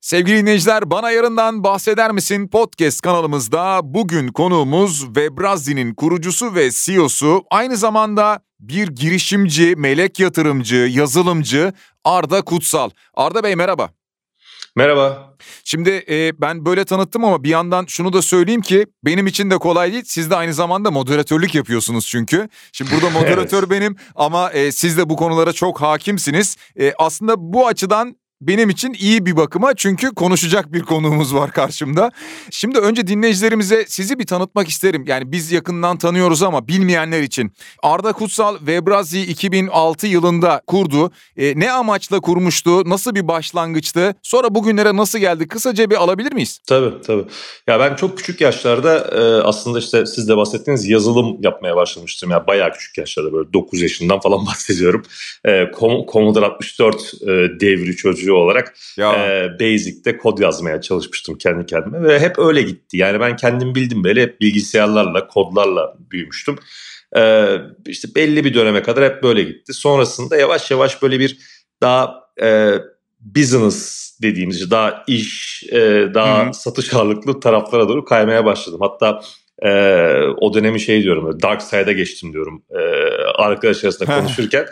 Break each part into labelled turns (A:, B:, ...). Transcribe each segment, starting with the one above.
A: Sevgili dinleyiciler bana yarından bahseder misin podcast kanalımızda bugün konuğumuz Webrazi'nin kurucusu ve CEO'su aynı zamanda bir girişimci, melek yatırımcı, yazılımcı Arda Kutsal. Arda Bey merhaba.
B: Merhaba.
A: Şimdi e, ben böyle tanıttım ama bir yandan şunu da söyleyeyim ki benim için de kolay değil. Siz de aynı zamanda moderatörlük yapıyorsunuz çünkü. Şimdi burada moderatör evet. benim ama e, siz de bu konulara çok hakimsiniz. E, aslında bu açıdan benim için iyi bir bakıma çünkü konuşacak bir konuğumuz var karşımda. Şimdi önce dinleyicilerimize sizi bir tanıtmak isterim. Yani biz yakından tanıyoruz ama bilmeyenler için. Arda Kutsal Webrazi 2006 yılında kurdu. E, ne amaçla kurmuştu? Nasıl bir başlangıçtı? Sonra bugünlere nasıl geldi? Kısaca bir alabilir miyiz?
B: Tabii tabii. Ya ben çok küçük yaşlarda e, aslında işte siz de bahsettiğiniz yazılım yapmaya başlamıştım. Yani bayağı küçük yaşlarda böyle 9 yaşından falan bahsediyorum. E, Commodore 64 e, devri çocuğu çocuğu olarak e, Basic'te kod yazmaya çalışmıştım kendi kendime ve hep öyle gitti. Yani ben kendim bildim böyle hep bilgisayarlarla, kodlarla büyümüştüm. E, işte belli bir döneme kadar hep böyle gitti. Sonrasında yavaş yavaş böyle bir daha e, business dediğimiz daha iş, e, daha Hı-hı. satış ağırlıklı taraflara doğru kaymaya başladım. Hatta e, o dönemi şey diyorum, dark side'a geçtim diyorum e, arkadaş arasında konuşurken.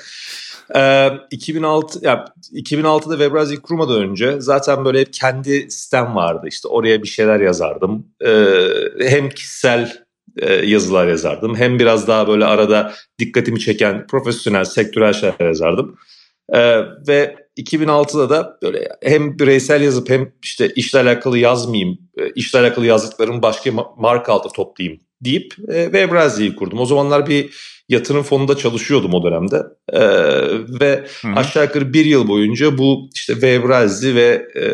B: Ee, 2006 ya 2006'da Webrazi'yi kurmadan önce zaten böyle hep kendi sistem vardı. İşte oraya bir şeyler yazardım. Ee, hem kişisel e, yazılar yazardım. Hem biraz daha böyle arada dikkatimi çeken profesyonel, sektörel şeyler yazardım. Ee, ve 2006'da da böyle hem bireysel yazıp hem işte işle alakalı yazmayayım, e, işle alakalı yazdıklarımı başka marka altı toplayayım deyip e, Webrazi'yi kurdum. O zamanlar bir yatırım fonunda çalışıyordum o dönemde. E, ve Hı-hı. aşağı yukarı bir yıl boyunca bu işte Webrazi ve e,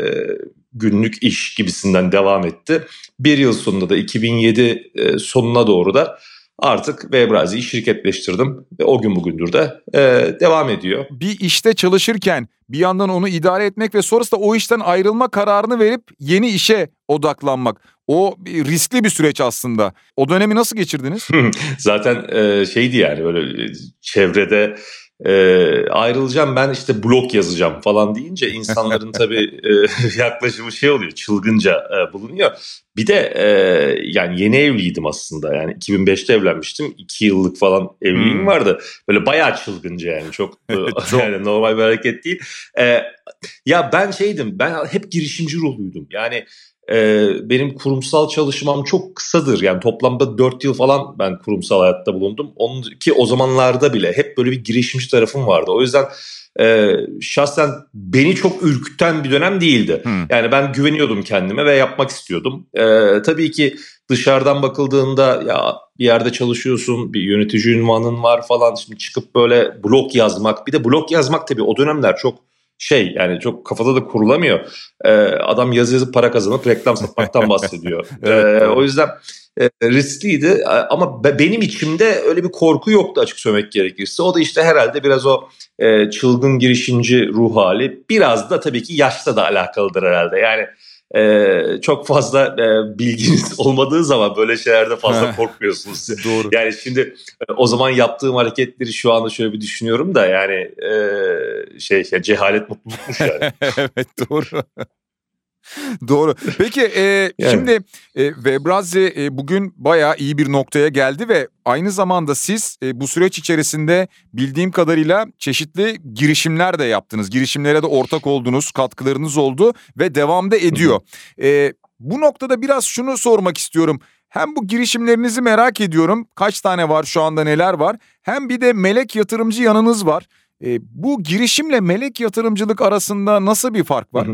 B: günlük iş gibisinden devam etti. Bir yıl sonunda da 2007 e, sonuna doğru da artık Webrazi'yi şirketleştirdim ve o gün bugündür de e, devam ediyor.
A: Bir işte çalışırken bir yandan onu idare etmek ve sonrasında o işten ayrılma kararını verip yeni işe odaklanmak. O riskli bir süreç aslında. O dönemi nasıl geçirdiniz?
B: Zaten e, şeydi yani böyle çevrede e, ayrılacağım ben işte blog yazacağım falan deyince insanların tabii e, yaklaşımı şey oluyor çılgınca e, bulunuyor. Bir de e, yani yeni evliydim aslında yani 2005'te evlenmiştim 2 yıllık falan evliliğim hmm. vardı. Böyle bayağı çılgınca yani çok, e, çok. yani normal bir hareket değil. E, ya ben şeydim ben hep girişimci ruhluydum yani ee, benim kurumsal çalışmam çok kısadır. Yani toplamda 4 yıl falan ben kurumsal hayatta bulundum. Onun ki o zamanlarda bile hep böyle bir girişimci tarafım vardı. O yüzden e, şahsen beni çok ürküten bir dönem değildi. Hmm. Yani ben güveniyordum kendime ve yapmak istiyordum. E, tabii ki dışarıdan bakıldığında ya bir yerde çalışıyorsun, bir yönetici ünvanın var falan. Şimdi çıkıp böyle blog yazmak, bir de blog yazmak tabii o dönemler çok şey yani çok kafada da kurulamıyor. Ee, adam yazı yazıp para kazanıp reklam satmaktan bahsediyor. evet, ee, o yüzden e, riskliydi ama benim içimde öyle bir korku yoktu açık söylemek gerekirse. O da işte herhalde biraz o e, çılgın girişimci ruh hali biraz da tabii ki yaşla da alakalıdır herhalde. Yani e, çok fazla e, bilginiz olmadığı zaman böyle şeylerde fazla korkmuyorsunuz. Doğru. Yani şimdi e, o zaman yaptığım hareketleri şu anda şöyle bir düşünüyorum da yani e, şey ya, cehalet mutlulukmuş yani.
A: evet doğru. Doğru. Peki e, yani. şimdi e, Webrazi e, bugün bayağı iyi bir noktaya geldi ve aynı zamanda siz e, bu süreç içerisinde bildiğim kadarıyla çeşitli girişimler de yaptınız. Girişimlere de ortak oldunuz, katkılarınız oldu ve devamda ediyor. E, bu noktada biraz şunu sormak istiyorum. Hem bu girişimlerinizi merak ediyorum. Kaç tane var şu anda neler var? Hem bir de melek yatırımcı yanınız var. E, bu girişimle melek yatırımcılık arasında nasıl bir fark var?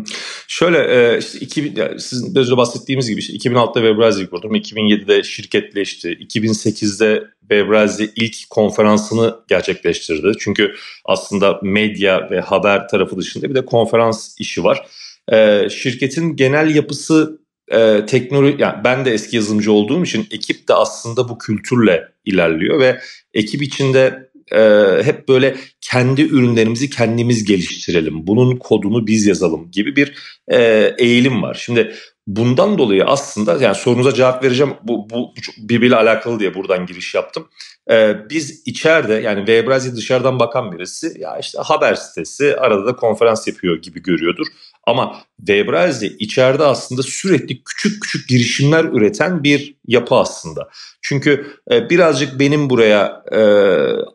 B: Şöyle e, işte 2000, yani sizin de bahsettiğimiz gibi işte 2006'da Webrazi'yi kurdum. 2007'de şirketleşti. 2008'de Webrazi ilk konferansını gerçekleştirdi. Çünkü aslında medya ve haber tarafı dışında bir de konferans işi var. E, şirketin genel yapısı e, teknoloji yani ben de eski yazılımcı olduğum için ekip de aslında bu kültürle ilerliyor ve ekip içinde e, hep böyle kendi ürünlerimizi kendimiz geliştirelim. Bunun kodunu biz yazalım gibi bir e, eğilim var. Şimdi bundan dolayı aslında yani sorunuza cevap vereceğim. Bu, bu, birbiriyle alakalı diye buradan giriş yaptım. Ee, biz içeride yani Webrazi dışarıdan bakan birisi ya işte haber sitesi arada da konferans yapıyor gibi görüyordur. Ama Webrazi içeride aslında sürekli küçük küçük girişimler üreten bir yapı aslında. Çünkü e, birazcık benim buraya e,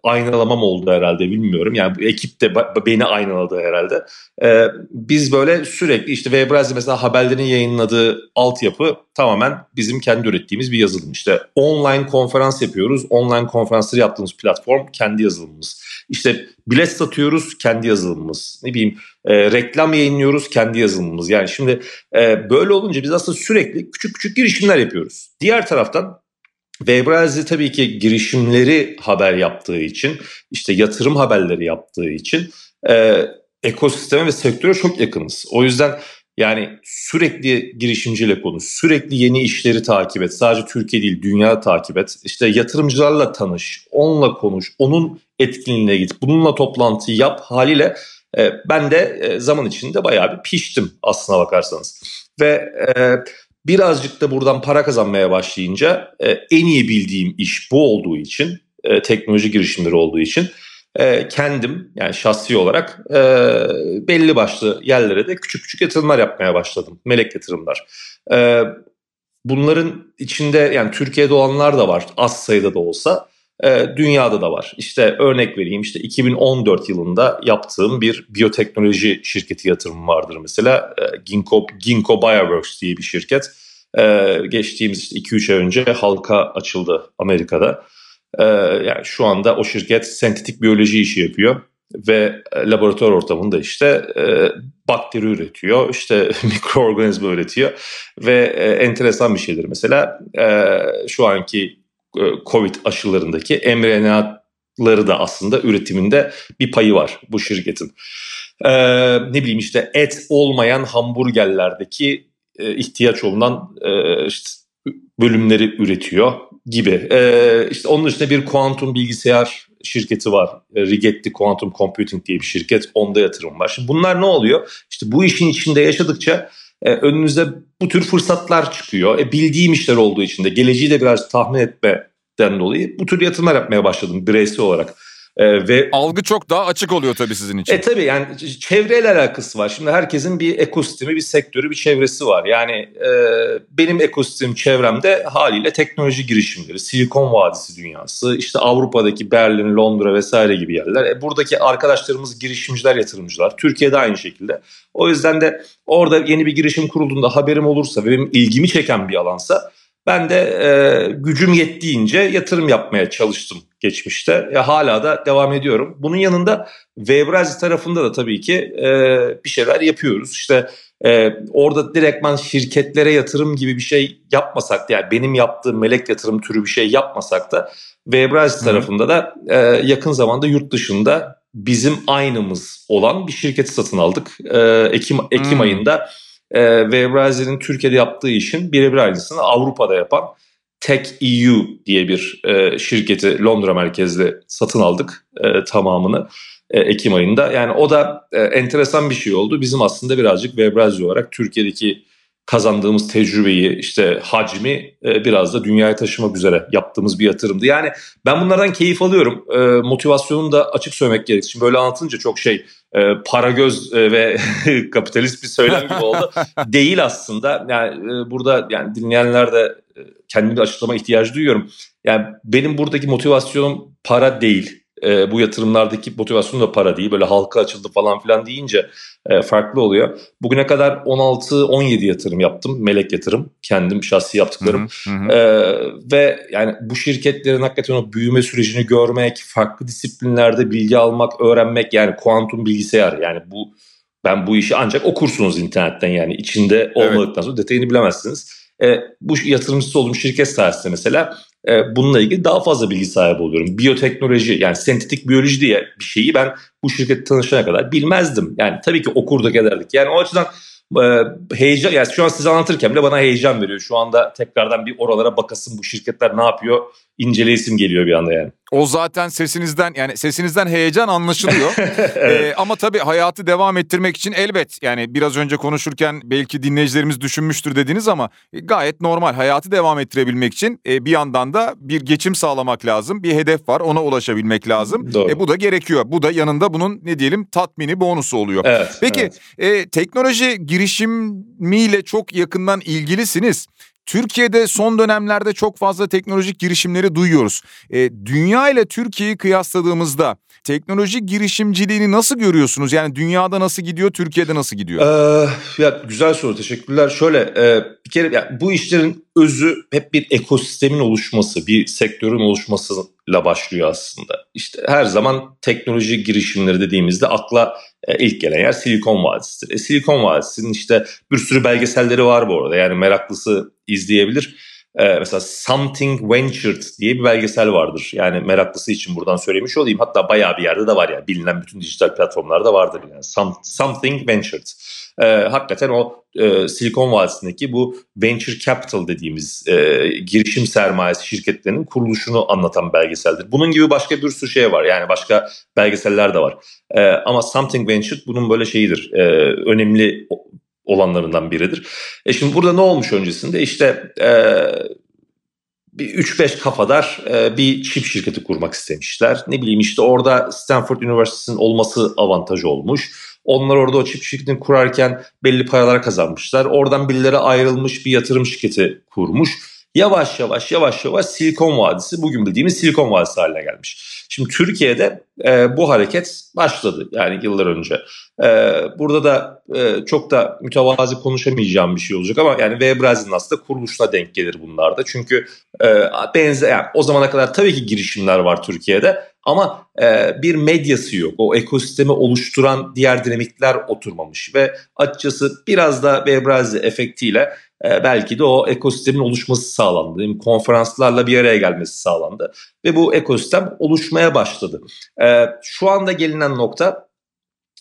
B: aynalamam oldu herhalde bilmiyorum. Yani ekip de beni aynaladı herhalde. E, biz böyle sürekli işte Webrazi mesela haberlerin yayınladığı altyapı tamamen bizim kendi ürettiğimiz bir yazılım. İşte online konferans yapıyoruz. Online konferansları yaptığımız platform kendi yazılımımız. İşte bilet satıyoruz kendi yazılımımız. Ne bileyim e, reklam yayınlıyoruz kendi yazılımımız. Yani şimdi e, böyle olunca biz aslında sürekli küçük küçük girişimler yapıyoruz. Diğer taraftan Webrazi tabii ki girişimleri haber yaptığı için, işte yatırım haberleri yaptığı için e, ekosisteme ve sektöre çok yakınız. O yüzden yani sürekli girişimciyle konuş, sürekli yeni işleri takip et. Sadece Türkiye değil, dünya takip et. İşte yatırımcılarla tanış, onunla konuş, onun etkinliğine git, bununla toplantı yap haliyle e, ben de e, zaman içinde bayağı bir piştim aslına bakarsanız. Ve e, birazcık da buradan para kazanmaya başlayınca e, en iyi bildiğim iş bu olduğu için, e, teknoloji girişimleri olduğu için e, kendim yani şahsi olarak e, belli başlı yerlere de küçük küçük yatırımlar yapmaya başladım. Melek yatırımlar. E, bunların içinde yani Türkiye'de olanlar da var az sayıda da olsa. E, dünyada da var. İşte örnek vereyim işte 2014 yılında yaptığım bir biyoteknoloji şirketi yatırımı vardır mesela. E, Ginkgo, Ginkgo Bioworks diye bir şirket. E, geçtiğimiz işte 2-3 ay önce halka açıldı Amerika'da. E, yani şu anda o şirket sentetik biyoloji işi yapıyor ve laboratuvar ortamında işte e, bakteri üretiyor, işte mikroorganizma üretiyor ve e, enteresan bir şeydir mesela e, şu anki e, Covid aşılarındaki mRNA'ları da aslında üretiminde bir payı var bu şirketin. Ee, ne bileyim işte et olmayan hamburgerlerdeki e, ihtiyaç olunan e, işte bölümleri üretiyor gibi. Ee, işte onun dışında bir kuantum bilgisayar şirketi var. E, Rigetti Quantum Computing diye bir şirket. Onda yatırım var. Şimdi bunlar ne oluyor? İşte bu işin içinde yaşadıkça e, önünüze bu tür fırsatlar çıkıyor. E, bildiğim işler olduğu için de geleceği de biraz tahmin etmeden dolayı bu tür yatırımlar yapmaya başladım bireysel olarak.
A: Ee, ve algı çok daha açık oluyor tabii sizin için.
B: E tabii yani çevreyle alakası var. Şimdi herkesin bir ekosistemi, bir sektörü, bir çevresi var. Yani e, benim ekosistem çevremde haliyle teknoloji girişimleri, Silikon Vadisi dünyası, işte Avrupa'daki Berlin, Londra vesaire gibi yerler. E, buradaki arkadaşlarımız girişimciler, yatırımcılar. Türkiye'de aynı şekilde. O yüzden de orada yeni bir girişim kurulduğunda haberim olursa ve benim ilgimi çeken bir alansa ben de e, gücüm yettiğince yatırım yapmaya çalıştım geçmişte. Ya hala da devam ediyorum. Bunun yanında Webrazi tarafında da tabii ki e, bir şeyler yapıyoruz. İşte e, orada direktman şirketlere yatırım gibi bir şey yapmasak da yani benim yaptığım melek yatırım türü bir şey yapmasak da Webrazi tarafında da e, yakın zamanda yurt dışında bizim aynımız olan bir şirketi satın aldık. E, Ekim Ekim ayında e, ve Brazil'in Türkiye'de yaptığı işin birebir aynısını Avrupa'da yapan Tech EU diye bir e, şirketi Londra merkezli satın aldık e, tamamını e, Ekim ayında. Yani o da e, enteresan bir şey oldu. Bizim aslında birazcık Webrazi olarak Türkiye'deki kazandığımız tecrübeyi işte hacmi e, biraz da dünyaya taşımak üzere yaptığımız bir yatırımdı. Yani ben bunlardan keyif alıyorum. E, motivasyonunu da açık söylemek gerekir. Şimdi böyle anlatınca çok şey e, para göz e, ve kapitalist bir söylem gibi oldu. Değil aslında. Yani e, burada yani dinleyenler de e, kendimi açıklama ihtiyacı duyuyorum. Yani benim buradaki motivasyonum para değil e, bu yatırımlardaki motivasyon da para değil. Böyle halka açıldı falan filan deyince e, farklı oluyor. Bugüne kadar 16-17 yatırım yaptım. Melek yatırım. Kendim şahsi yaptıklarım. Hı hı hı. E, ve yani bu şirketlerin hakikaten o büyüme sürecini görmek, farklı disiplinlerde bilgi almak, öğrenmek yani kuantum bilgisayar yani bu ben bu işi ancak okursunuz internetten yani içinde olmadıktan evet. sonra detayını bilemezsiniz. E, bu yatırımcısı olduğum şirket sayesinde mesela e, bununla ilgili daha fazla bilgi sahibi oluyorum. Biyoteknoloji yani sentetik biyoloji diye bir şeyi ben bu şirket tanışana kadar bilmezdim. Yani tabii ki okurduk ederdik. Yani o açıdan e, heyecan yani şu an size anlatırken bile bana heyecan veriyor. Şu anda tekrardan bir oralara bakasın bu şirketler ne yapıyor inceleyesim geliyor bir anda yani.
A: O zaten sesinizden yani sesinizden heyecan anlaşılıyor. evet. ee, ama tabii hayatı devam ettirmek için elbet yani biraz önce konuşurken belki dinleyicilerimiz düşünmüştür dediniz ama gayet normal hayatı devam ettirebilmek için e, bir yandan da bir geçim sağlamak lazım. Bir hedef var ona ulaşabilmek lazım. Doğru. E, bu da gerekiyor. Bu da yanında bunun ne diyelim tatmini bonusu oluyor. Evet, Peki evet. E, teknoloji girişimiyle çok yakından ilgilisiniz. Türkiye'de son dönemlerde çok fazla teknolojik girişimleri duyuyoruz. E, dünya ile Türkiye'yi kıyasladığımızda teknoloji girişimciliğini nasıl görüyorsunuz? Yani dünyada nasıl gidiyor, Türkiye'de nasıl gidiyor?
B: Ee, ya güzel soru, teşekkürler. Şöyle e, bir kere ya, bu işlerin özü hep bir ekosistemin oluşması, bir sektörün oluşmasıyla başlıyor aslında. İşte her zaman teknoloji girişimleri dediğimizde akla e, ilk gelen yer Silikon Vadisi'dir. E, Silikon Vadisi'nin işte bir sürü belgeselleri var bu arada. Yani meraklısı izleyebilir. E, mesela Something Ventured diye bir belgesel vardır. Yani meraklısı için buradan söylemiş olayım. Hatta bayağı bir yerde de var yani. Bilinen bütün dijital platformlarda vardır yani. Some, Something Ventured. E, hakikaten o e, Silikon Vadisi'ndeki bu venture capital dediğimiz e, girişim sermayesi şirketlerinin kuruluşunu anlatan belgeseldir. Bunun gibi başka bir sürü şey var. Yani başka belgeseller de var. E, ama Something Ventured bunun böyle şeyidir. E, önemli olanlarından biridir. E şimdi burada ne olmuş öncesinde? İşte e, bir 3-5 kafadar e, bir çip şirketi kurmak istemişler. Ne bileyim işte orada Stanford Üniversitesi'nin olması avantajı olmuş. Onlar orada o çip şirketini kurarken belli paralar kazanmışlar. Oradan birileri ayrılmış bir yatırım şirketi kurmuş. Yavaş yavaş yavaş yavaş Silikon Vadisi bugün bildiğimiz Silikon Vadisi haline gelmiş. Şimdi Türkiye'de e, bu hareket başladı yani yıllar önce. E, burada da e, çok da mütevazi konuşamayacağım bir şey olacak ama yani Webrazi'nin aslında kuruluşuna denk gelir bunlarda. Çünkü e, benzer yani o zamana kadar tabii ki girişimler var Türkiye'de ama e, bir medyası yok. O ekosistemi oluşturan diğer dinamikler oturmamış ve açıkçası biraz da Webrazi efektiyle e, belki de o ekosistemin oluşması sağlandı. Mi? Konferanslarla bir araya gelmesi sağlandı ve bu ekosistem oluşmaya başladı. E, şu anda gelinen nokta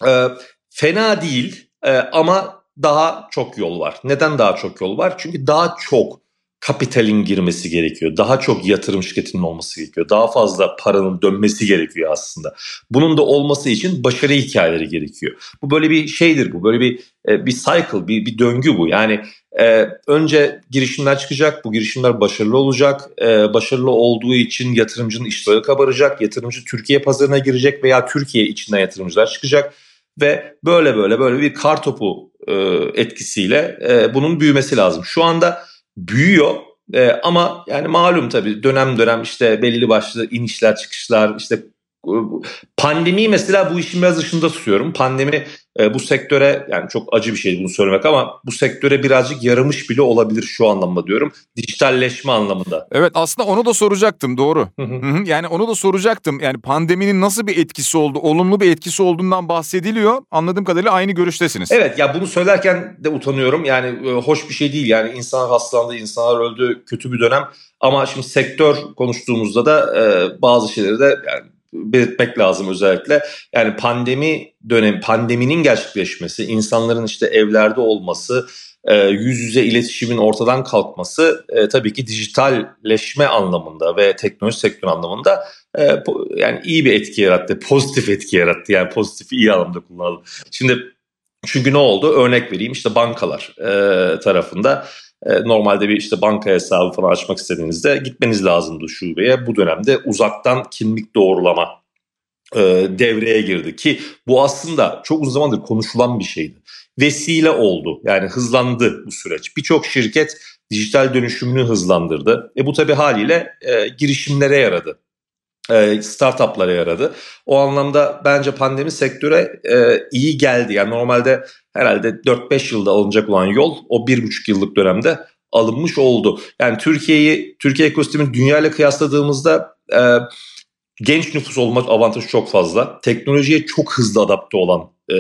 B: e, fena değil e, ama daha çok yol var. Neden daha çok yol var? Çünkü daha çok kapitalin girmesi gerekiyor. Daha çok yatırım şirketinin olması gerekiyor. Daha fazla paranın dönmesi gerekiyor aslında. Bunun da olması için başarı hikayeleri gerekiyor. Bu böyle bir şeydir bu. Böyle bir e, bir cycle, bir, bir döngü bu. Yani e, önce girişimler çıkacak. Bu girişimler başarılı olacak. E, başarılı olduğu için yatırımcının iştahı kabaracak. Yatırımcı Türkiye pazarına girecek veya Türkiye içinden yatırımcılar çıkacak. Ve böyle böyle böyle bir kar topu e, etkisiyle e, bunun büyümesi lazım. Şu anda büyüyor. E, ama yani malum tabii dönem dönem işte belli başlı inişler çıkışlar işte Pandemi mesela bu işin biraz dışında tutuyorum. Pandemi e, bu sektöre yani çok acı bir şey bunu söylemek ama bu sektöre birazcık yaramış bile olabilir şu anlamda diyorum. Dijitalleşme anlamında.
A: Evet aslında onu da soracaktım doğru. yani onu da soracaktım. Yani pandeminin nasıl bir etkisi oldu? Olumlu bir etkisi olduğundan bahsediliyor. Anladığım kadarıyla aynı görüştesiniz.
B: Evet ya bunu söylerken de utanıyorum. Yani e, hoş bir şey değil. Yani insan hastalandı, insanlar öldü. Kötü bir dönem. Ama şimdi sektör konuştuğumuzda da e, bazı şeyleri de yani belirtmek lazım özellikle. Yani pandemi dönem pandeminin gerçekleşmesi, insanların işte evlerde olması, e, yüz yüze iletişimin ortadan kalkması e, tabii ki dijitalleşme anlamında ve teknoloji sektörü anlamında e, yani iyi bir etki yarattı, pozitif etki yarattı. Yani pozitif iyi anlamda kullanalım. Şimdi çünkü ne oldu? Örnek vereyim işte bankalar e, tarafında normalde bir işte banka hesabı falan açmak istediğinizde gitmeniz lazımdı şubeye. Bu dönemde uzaktan kimlik doğrulama e, devreye girdi ki bu aslında çok uzun zamandır konuşulan bir şeydi. Vesile oldu yani hızlandı bu süreç. Birçok şirket dijital dönüşümünü hızlandırdı. E bu tabii haliyle e, girişimlere yaradı e, startuplara yaradı. O anlamda bence pandemi sektöre e, iyi geldi. Yani normalde herhalde 4-5 yılda alınacak olan yol o 1,5 yıllık dönemde alınmış oldu. Yani Türkiye'yi, Türkiye ekosistemini dünya ile kıyasladığımızda e, genç nüfus olma avantajı çok fazla. Teknolojiye çok hızlı adapte olan e,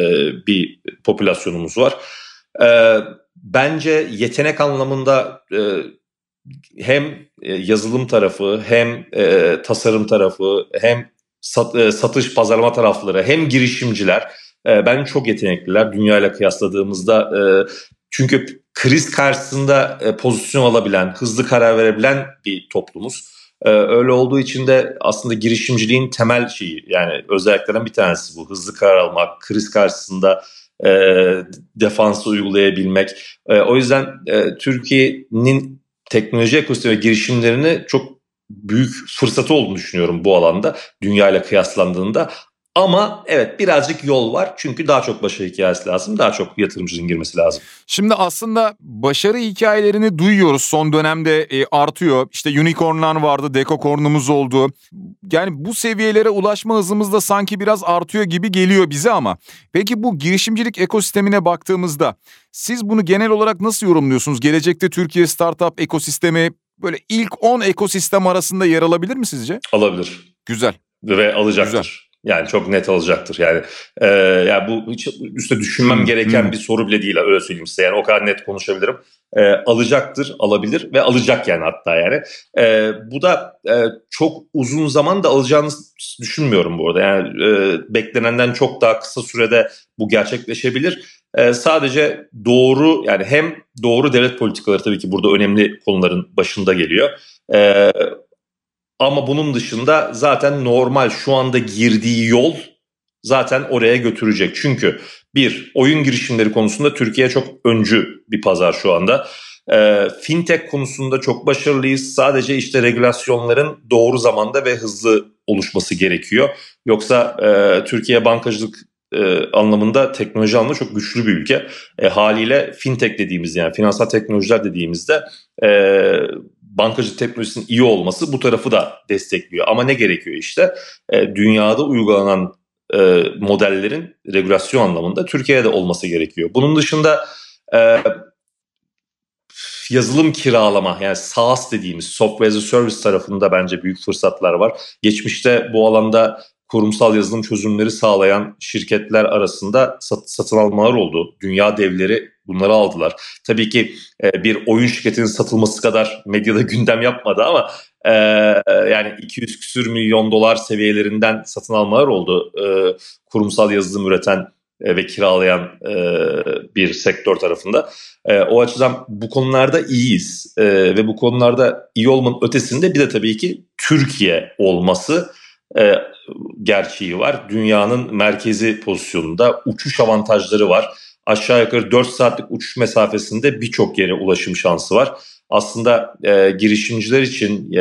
B: bir popülasyonumuz var. E, bence yetenek anlamında e, hem e, yazılım tarafı hem e, tasarım tarafı hem sat, e, satış pazarlama tarafları hem girişimciler e, ben çok yetenekliler dünya ile kıyasladığımızda e, çünkü kriz karşısında e, pozisyon alabilen hızlı karar verebilen bir toplumuz. Ee, öyle olduğu için de aslında girişimciliğin temel şeyi yani özelliklerinden bir tanesi bu. Hızlı karar almak, kriz karşısında e, defansı uygulayabilmek. E, o yüzden e, Türkiye'nin teknoloji ekosistemi girişimlerini çok büyük fırsatı olduğunu düşünüyorum bu alanda dünya ile kıyaslandığında. Ama evet birazcık yol var çünkü daha çok başarı hikayesi lazım, daha çok yatırımcının girmesi lazım.
A: Şimdi aslında başarı hikayelerini duyuyoruz son dönemde e, artıyor. İşte unicornlar vardı, dekokornumuz oldu. Yani bu seviyelere ulaşma hızımız da sanki biraz artıyor gibi geliyor bize ama. Peki bu girişimcilik ekosistemine baktığımızda siz bunu genel olarak nasıl yorumluyorsunuz? Gelecekte Türkiye startup ekosistemi böyle ilk 10 ekosistem arasında yer alabilir mi sizce?
B: Alabilir.
A: Güzel.
B: Ve alacaktır. Güzel. Yani çok net alacaktır. Yani e, yani bu hiç üstte düşünmem hmm, gereken hmm. bir soru bile değil öyle söyleyeyim size. Yani o kadar net konuşabilirim. E, alacaktır, alabilir ve alacak yani hatta yani. E, bu da e, çok uzun zaman da alacağını düşünmüyorum bu arada. Yani e, beklenenden çok daha kısa sürede bu gerçekleşebilir. E, sadece doğru yani hem doğru devlet politikaları tabii ki burada önemli konuların başında geliyor. E, ama bunun dışında zaten normal şu anda girdiği yol zaten oraya götürecek. Çünkü bir oyun girişimleri konusunda Türkiye çok öncü bir pazar şu anda. E, fintech konusunda çok başarılıyız. Sadece işte regülasyonların doğru zamanda ve hızlı oluşması gerekiyor. Yoksa e, Türkiye bankacılık e, anlamında teknoloji anlamında çok güçlü bir ülke. E, haliyle fintech dediğimiz yani finansal teknolojiler dediğimizde e, bankacı teknolojisinin iyi olması bu tarafı da destekliyor. Ama ne gerekiyor işte? E, dünyada uygulanan e, modellerin regülasyon anlamında Türkiye'de olması gerekiyor. Bunun dışında e, yazılım kiralama yani SaaS dediğimiz Software as a Service tarafında bence büyük fırsatlar var. Geçmişte bu alanda kurumsal yazılım çözümleri sağlayan şirketler arasında sat, satın almalar oldu. Dünya devleri bunları aldılar. Tabii ki e, bir oyun şirketinin satılması kadar medyada gündem yapmadı ama e, yani 200 küsür milyon dolar seviyelerinden satın almalar oldu. E, kurumsal yazılım üreten e, ve kiralayan e, bir sektör tarafında. E, o açıdan bu konularda iyiyiz e, ve bu konularda iyi olmanın ötesinde bir de tabii ki Türkiye olması e, gerçeği var. Dünyanın merkezi pozisyonunda uçuş avantajları var. Aşağı yukarı 4 saatlik uçuş mesafesinde birçok yere ulaşım şansı var. Aslında e, girişimciler için e,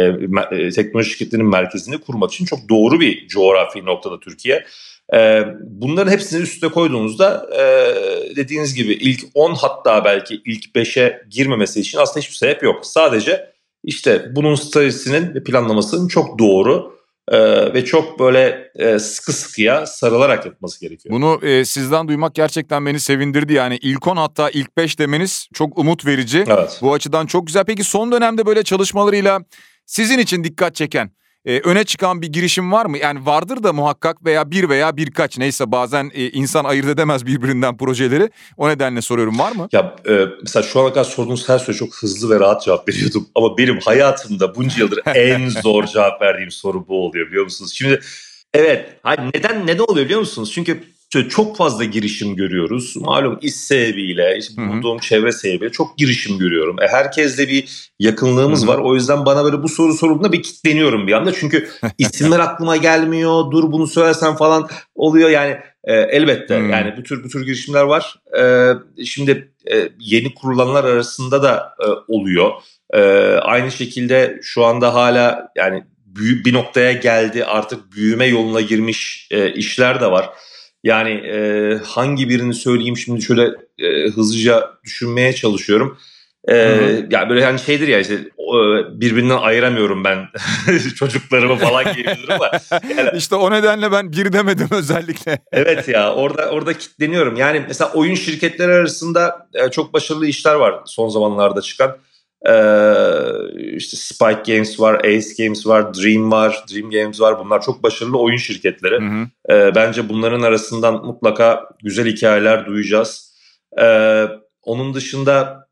B: e, teknoloji şirketlerinin merkezini kurmak için çok doğru bir coğrafi noktada Türkiye. E, bunların hepsini üstüne koyduğunuzda e, dediğiniz gibi ilk 10 hatta belki ilk 5'e girmemesi için aslında hiçbir sebep yok. Sadece işte bunun stratejisinin ve planlamasının çok doğru ee, ve çok böyle e, sıkı sıkıya sarılarak yapması gerekiyor.
A: Bunu e, sizden duymak gerçekten beni sevindirdi. Yani ilk 10 hatta ilk 5 demeniz çok umut verici. Evet. Bu açıdan çok güzel. Peki son dönemde böyle çalışmalarıyla sizin için dikkat çeken e, öne çıkan bir girişim var mı? Yani vardır da muhakkak veya bir veya birkaç neyse bazen e, insan ayırt edemez birbirinden projeleri. O nedenle soruyorum var mı?
B: Ya e, mesela şu ana kadar sorduğunuz her soruya çok hızlı ve rahat cevap veriyordum. Ama benim hayatımda bunca yıldır en zor cevap verdiğim soru bu oluyor biliyor musunuz? Şimdi evet neden neden oluyor biliyor musunuz? Çünkü çok fazla girişim görüyoruz. Malum iş sebebiyle, işte bulunduğum çevre sebebiyle çok girişim görüyorum. E, herkesle bir yakınlığımız Hı-hı. var. O yüzden bana böyle bu soru sorulduğunda bir kitleniyorum bir anda. Çünkü isimler aklıma gelmiyor. Dur bunu söylersen falan oluyor. Yani e, elbette Hı-hı. yani bu tür bu tür girişimler var. E, şimdi e, yeni kurulanlar arasında da e, oluyor. E, aynı şekilde şu anda hala yani büyük bir noktaya geldi artık büyüme yoluna girmiş e, işler de var. Yani e, hangi birini söyleyeyim şimdi şöyle e, hızlıca düşünmeye çalışıyorum. Ee, yani böyle hani şeydir ya işte birbirinden ayıramıyorum ben çocuklarımı falan giyebilirim ama.
A: Yani, işte o nedenle ben bir demedim özellikle.
B: evet ya orada orada kitleniyorum. Yani mesela oyun şirketleri arasında çok başarılı işler var son zamanlarda çıkan. Ee, işte Spike Games var, Ace Games var, Dream var, Dream Games var. Bunlar çok başarılı oyun şirketleri. Hı hı. Ee, bence bunların arasından mutlaka güzel hikayeler duyacağız. Ee, onun dışında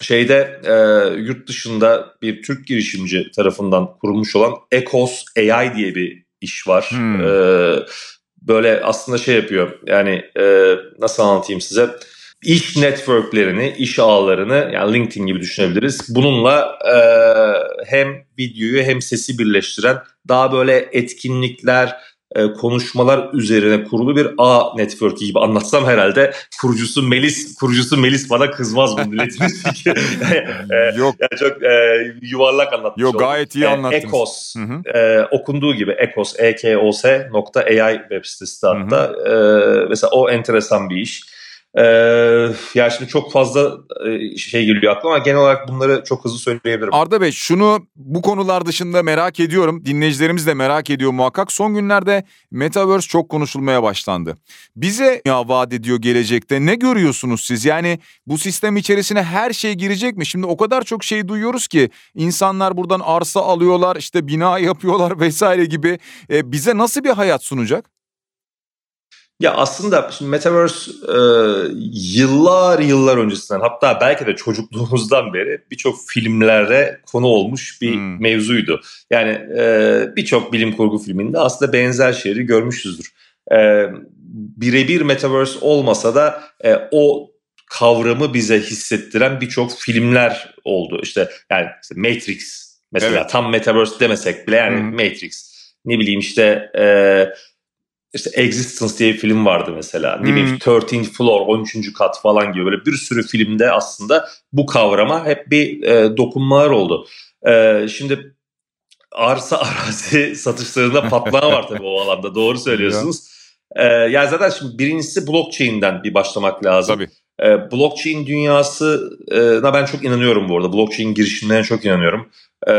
B: şeyde e, yurt dışında bir Türk girişimci tarafından kurulmuş olan Ecos AI diye bir iş var. Ee, böyle aslında şey yapıyor yani e, nasıl anlatayım size iş networklerini, iş ağlarını yani LinkedIn gibi düşünebiliriz. Bununla e, hem videoyu hem sesi birleştiren daha böyle etkinlikler, e, konuşmalar üzerine kurulu bir A network gibi anlatsam herhalde kurucusu Melis kurucusu Melis bana kızmaz bunu diletiniz çünkü e,
A: Yok.
B: yani çok e, yuvarlak anlatmış
A: Yok
B: oldum.
A: gayet iyi
B: E,
A: anlattınız.
B: Ekos
A: Hı hı.
B: e, okunduğu gibi Ekos ekos.ai web sitesi hatta e, mesela o enteresan bir iş. E, ya şimdi çok fazla e, şey geliyor aklıma ama genel olarak bunları çok hızlı söyleyebilirim.
A: Arda Bey şunu bu konular dışında merak ediyorum. Dinleyicilerimiz de merak ediyor muhakkak. Son günlerde Metaverse çok konuşulmaya başlandı. Bize ya vaat ediyor gelecekte ne görüyorsunuz siz? Yani bu sistem içerisine her şey girecek mi? Şimdi o kadar çok şey duyuyoruz ki insanlar buradan arsa alıyorlar, işte bina yapıyorlar vesaire gibi. E, bize nasıl bir hayat sunacak?
B: Ya aslında şimdi Metaverse e, yıllar yıllar öncesinden hatta belki de çocukluğumuzdan beri birçok filmlere konu olmuş bir
A: Hmm.
B: mevzuydu. Yani e, birçok bilim kurgu filminde aslında benzer şeyleri görmüşüzdür. E, Birebir Metaverse olmasa da e, o kavramı bize hissettiren birçok filmler oldu. İşte yani işte Matrix mesela
A: Evet.
B: tam Metaverse demesek bile yani
A: hı.
B: Matrix. Ne bileyim işte e, işte Existence diye bir film vardı mesela. Ne bileyim
A: Hmm.
B: 13th Floor 13. kat falan gibi böyle bir sürü filmde aslında bu kavrama hep bir e, dokunmalar oldu. E, şimdi arsa arazi satışlarında patlama var tabii o alanda doğru söylüyorsunuz. E, yani zaten şimdi birincisi blockchain'den bir başlamak lazım.
A: Tabii.
B: E, blockchain dünyasına ben çok inanıyorum bu arada. Blockchain girişimlerine çok inanıyorum. E,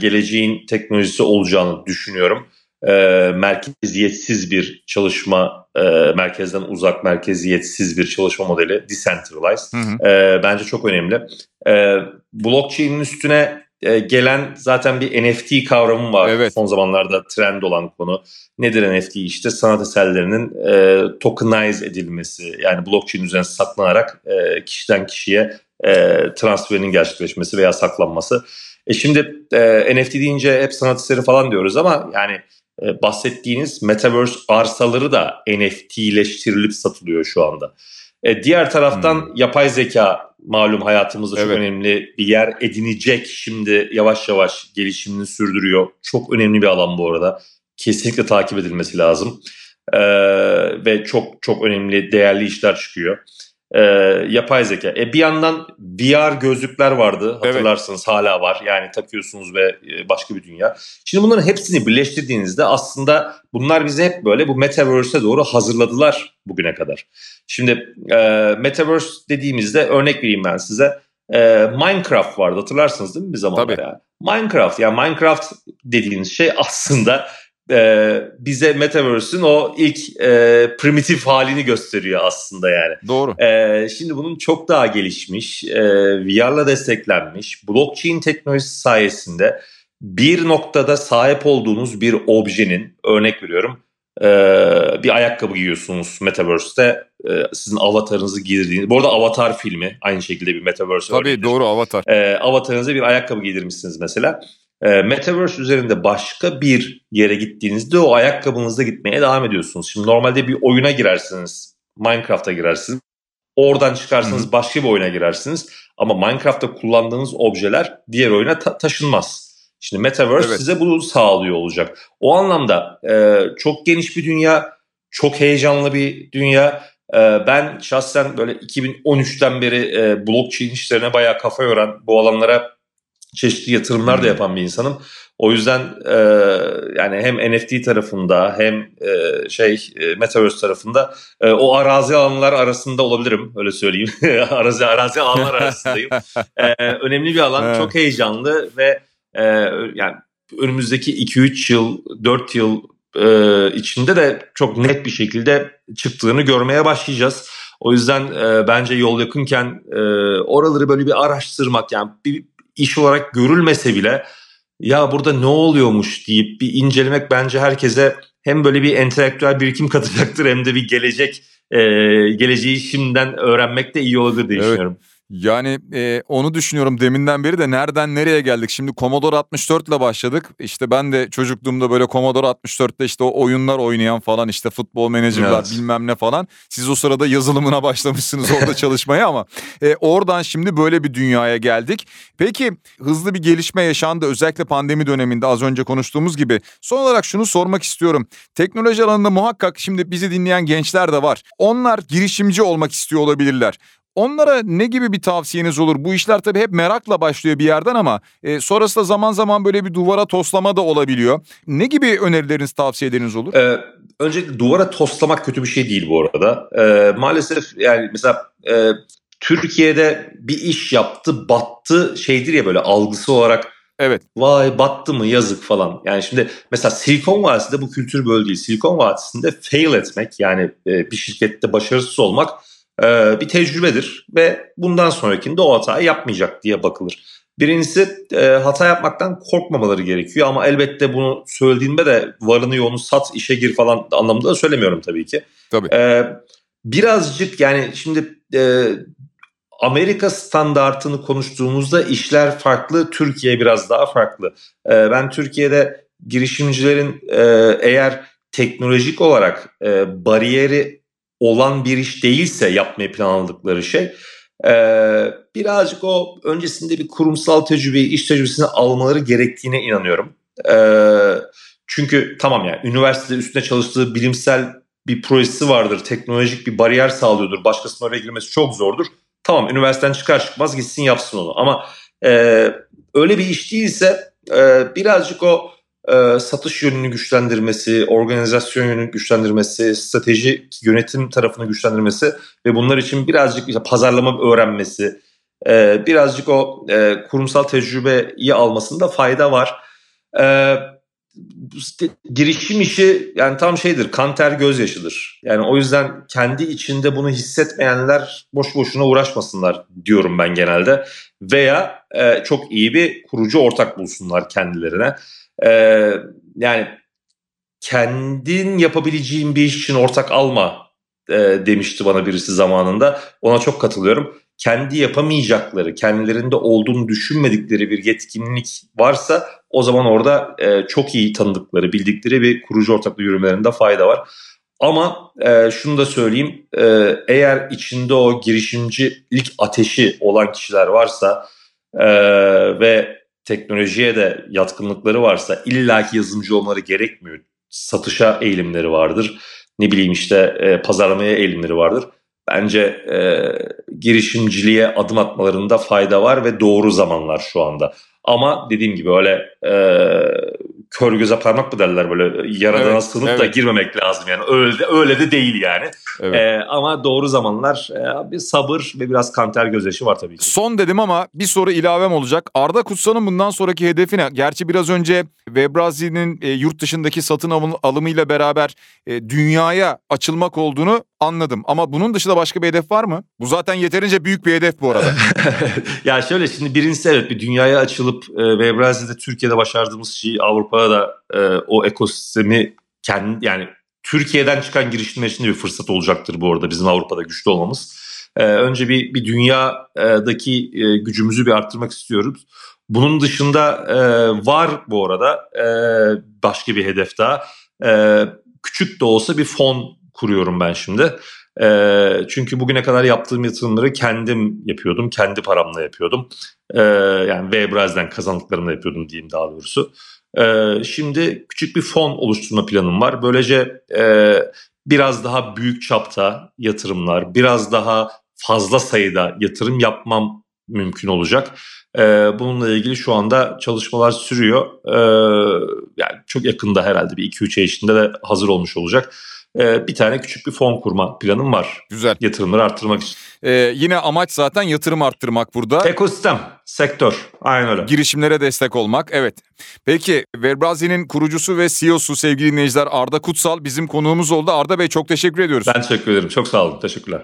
B: geleceğin teknolojisi olacağını düşünüyorum. E, merkeziyetsiz bir çalışma, e, merkezden uzak merkeziyetsiz bir çalışma modeli, decentralized.
A: Hı hı.
B: E, bence çok önemli. E, blockchain'in üstüne e, gelen zaten bir NFT kavramı var.
A: Evet.
B: Son zamanlarda trend olan konu. Nedir NFT? İşte sanat eserlerinin e, tokenize edilmesi. Yani blockchain üzerine saklanarak e, kişiden kişiye e, transferinin gerçekleşmesi veya saklanması. E şimdi e, NFT deyince hep sanat eseri falan diyoruz ama yani e, bahsettiğiniz Metaverse arsaları da NFT'leştirilip satılıyor şu anda. E, diğer taraftan
A: Hmm.
B: yapay zeka malum hayatımızda çok
A: Evet.
B: önemli bir yer edinecek. Şimdi yavaş yavaş gelişimini sürdürüyor. Çok önemli bir alan bu arada. Kesinlikle takip edilmesi lazım. E, ve çok çok önemli değerli işler çıkıyor. E, yapay zeka. E, bir yandan VR gözlükler vardı
A: Evet.
B: hatırlarsınız hala var. Yani takıyorsunuz ve e, başka bir dünya. Şimdi bunların hepsini birleştirdiğinizde aslında bunlar bizi hep böyle bu Metaverse'e doğru hazırladılar bugüne kadar. Şimdi e, Metaverse dediğimizde örnek vereyim ben size. E, Minecraft vardı hatırlarsınız değil mi bir zamanlar
A: Tabii.
B: ya? Minecraft yani Minecraft dediğiniz şey aslında e, bize Metaverse'ün o ilk e, primitif halini gösteriyor aslında yani.
A: Doğru.
B: Ee, şimdi bunun çok daha gelişmiş, e, VR'la desteklenmiş, blockchain teknolojisi sayesinde bir noktada sahip olduğunuz bir objenin, örnek veriyorum, e, bir ayakkabı giyiyorsunuz Metaverse'te, e, sizin avatarınızı giydirdiğiniz, bu arada Avatar filmi aynı şekilde bir Metaverse
A: Tabii
B: örneğidir.
A: doğru avatar.
B: E, avatarınıza bir ayakkabı giydirmişsiniz mesela. E, Metaverse üzerinde başka bir yere gittiğinizde o ayakkabınızda gitmeye devam ediyorsunuz. Şimdi normalde bir oyuna girersiniz, Minecraft'a girersiniz. Oradan çıkarsınız başka bir oyuna girersiniz. Ama Minecraft'ta kullandığınız objeler diğer oyuna ta- taşınmaz. Şimdi Metaverse
A: Evet.
B: size bunu sağlıyor olacak. O anlamda e, çok geniş bir dünya, çok heyecanlı bir dünya. E, ben şahsen böyle 2013'ten beri e, blockchain işlerine bayağı kafa yoran, bu alanlara çeşitli yatırımlar da
A: Hmm.
B: yapan bir insanım. O yüzden e, yani hem NFT tarafında hem e, şey e, Metaverse tarafında e, o arazi alanlar arasında olabilirim öyle söyleyeyim. arazi arazi alanlar arasındayım. E, önemli bir alan,
A: Evet.
B: çok heyecanlı ve e, yani önümüzdeki 2-3 yıl, 4 yıl e, içinde de çok net bir şekilde çıktığını görmeye başlayacağız. O yüzden e, bence yol yakınken e, oraları böyle bir araştırmak yani bir iş olarak görülmese bile ya burada ne oluyormuş deyip bir incelemek bence herkese hem böyle bir entelektüel birikim katacaktır hem de bir gelecek e, geleceği şimdiden öğrenmek de iyi olabilir diye
A: Evet.
B: düşünüyorum.
A: Yani e, onu düşünüyorum deminden beri de nereden nereye geldik. Şimdi Commodore 64 ile başladık. İşte ben de çocukluğumda böyle Commodore 64'te işte o oyunlar oynayan falan işte futbol menajerler
B: Evet.
A: bilmem ne falan. Siz o sırada yazılımına başlamışsınız orada çalışmaya ama e, oradan şimdi böyle bir dünyaya geldik. Peki hızlı bir gelişme yaşandı özellikle pandemi döneminde az önce konuştuğumuz gibi. Son olarak şunu sormak istiyorum. Teknoloji alanında muhakkak şimdi bizi dinleyen gençler de var. Onlar girişimci olmak istiyor olabilirler. Onlara ne gibi bir tavsiyeniz olur? Bu işler tabii hep merakla başlıyor bir yerden ama e, sonrasında zaman zaman böyle bir duvara toslama da olabiliyor. Ne gibi önerileriniz, tavsiyeleriniz olur?
B: Ee, öncelikle duvara toslamak kötü bir şey değil bu arada. Ee, maalesef yani mesela e, Türkiye'de bir iş yaptı battı şeydir ya böyle algısı olarak
A: Evet.
B: vay battı mı yazık falan. Yani şimdi mesela Silikon Vadisi'nde bu kültür böyle değil. Silikon Vadisi'nde fail etmek yani e, bir şirkette başarısız olmak e, bir tecrübedir ve bundan sonrakinde o hatayı yapmayacak diye bakılır. Birincisi e, hata yapmaktan korkmamaları gerekiyor ama elbette bunu söylediğimde de varını yoğunu sat işe gir falan anlamında da söylemiyorum tabii ki.
A: Tabii.
B: E, birazcık yani şimdi e, Amerika standartını konuştuğumuzda işler farklı, Türkiye biraz daha farklı. E, ben Türkiye'de girişimcilerin e, eğer teknolojik olarak e, bariyeri olan bir iş değilse yapmayı planladıkları şey e, birazcık o öncesinde bir kurumsal tecrübeyi, iş tecrübesini almaları gerektiğine inanıyorum. E, çünkü tamam yani üniversitede üstüne çalıştığı bilimsel bir projesi vardır, teknolojik bir bariyer sağlıyordur, başkasının oraya girmesi çok zordur. Tamam üniversiteden çıkar çıkmaz gitsin yapsın onu ama e, öyle bir iş değilse e, birazcık o e, satış yönünü güçlendirmesi, organizasyon yönünü güçlendirmesi, strateji yönetim tarafını güçlendirmesi ve bunlar için birazcık işte pazarlama öğrenmesi, e, birazcık o e, kurumsal tecrübeyi almasında fayda var. E, girişim işi yani tam şeydir kan ter gözyaşıdır. Yani o yüzden kendi içinde bunu hissetmeyenler boş boşuna uğraşmasınlar diyorum ben genelde. Veya çok iyi bir kurucu ortak bulsunlar kendilerine. E, yani kendin yapabileceğin bir iş için ortak alma e, demişti bana birisi zamanında. Ona çok katılıyorum. Kendi yapamayacakları, kendilerinde olduğunu düşünmedikleri bir yetkinlik varsa o zaman orada e, çok iyi tanıdıkları, bildikleri bir kurucu ortaklığı yürümelerinde fayda var. Ama e, şunu da söyleyeyim, e, eğer içinde o girişimcilik ateşi olan kişiler varsa e, ve teknolojiye de yatkınlıkları varsa illaki yazılımcı olmaları gerekmiyor. Satışa eğilimleri vardır. Ne bileyim işte e, pazarlamaya eğilimleri vardır. Bence e, girişimciliğe adım atmalarında fayda var ve doğru zamanlar şu anda. Ama dediğim gibi öyle e, kör göze parmak mı derler böyle yaradana
A: Evet,
B: sığınıp da
A: evet.
B: girmemek lazım yani öyle de, öyle de değil yani.
A: Evet.
B: E, ama doğru zamanlar e, bir sabır ve biraz kanter gözyaşı var tabii ki.
A: Son dedim ama bir soru ilavem olacak. Arda Kutsal'ın bundan sonraki hedefi ne? Gerçi biraz önce Webrazi'nin e, yurt dışındaki satın alım- alımıyla beraber e, dünyaya açılmak olduğunu anladım. Ama bunun dışında başka bir hedef var mı? Bu zaten yeterince büyük bir hedef bu arada.
B: ya şöyle şimdi birincisi evet bir dünyaya açılıp e, ve Brezilya'da Türkiye'de başardığımız şeyi Avrupa'da da e, o ekosistemi kendi yani Türkiye'den çıkan girişimler için de bir fırsat olacaktır bu arada bizim Avrupa'da güçlü olmamız. E, önce bir bir dünyadaki e, gücümüzü bir arttırmak istiyoruz. Bunun dışında e, var bu arada e, başka bir hedef daha. E, küçük de olsa bir fon kuruyorum ben şimdi. E, çünkü bugüne kadar yaptığım yatırımları kendim yapıyordum. Kendi paramla yapıyordum. E, yani Webraz'den kazandıklarımla yapıyordum diyeyim daha doğrusu. E, şimdi küçük bir fon oluşturma planım var. Böylece e, biraz daha büyük çapta yatırımlar, biraz daha fazla sayıda yatırım yapmam mümkün olacak. E, bununla ilgili şu anda çalışmalar sürüyor. E, yani çok yakında herhalde bir 2-3 ay içinde de hazır olmuş olacak. E, bir tane küçük bir fon kurma planım var.
A: Güzel.
B: Yatırımları arttırmak için.
A: E, yine amaç zaten yatırım arttırmak burada.
B: Ekosistem, sektör. Aynen öyle.
A: Girişimlere destek olmak. Evet. Peki Webrazi'nin kurucusu ve CEO'su sevgili dinleyiciler Arda Kutsal bizim konuğumuz oldu. Arda Bey çok teşekkür ediyoruz.
B: Ben teşekkür ederim. Çok sağ olun. Teşekkürler.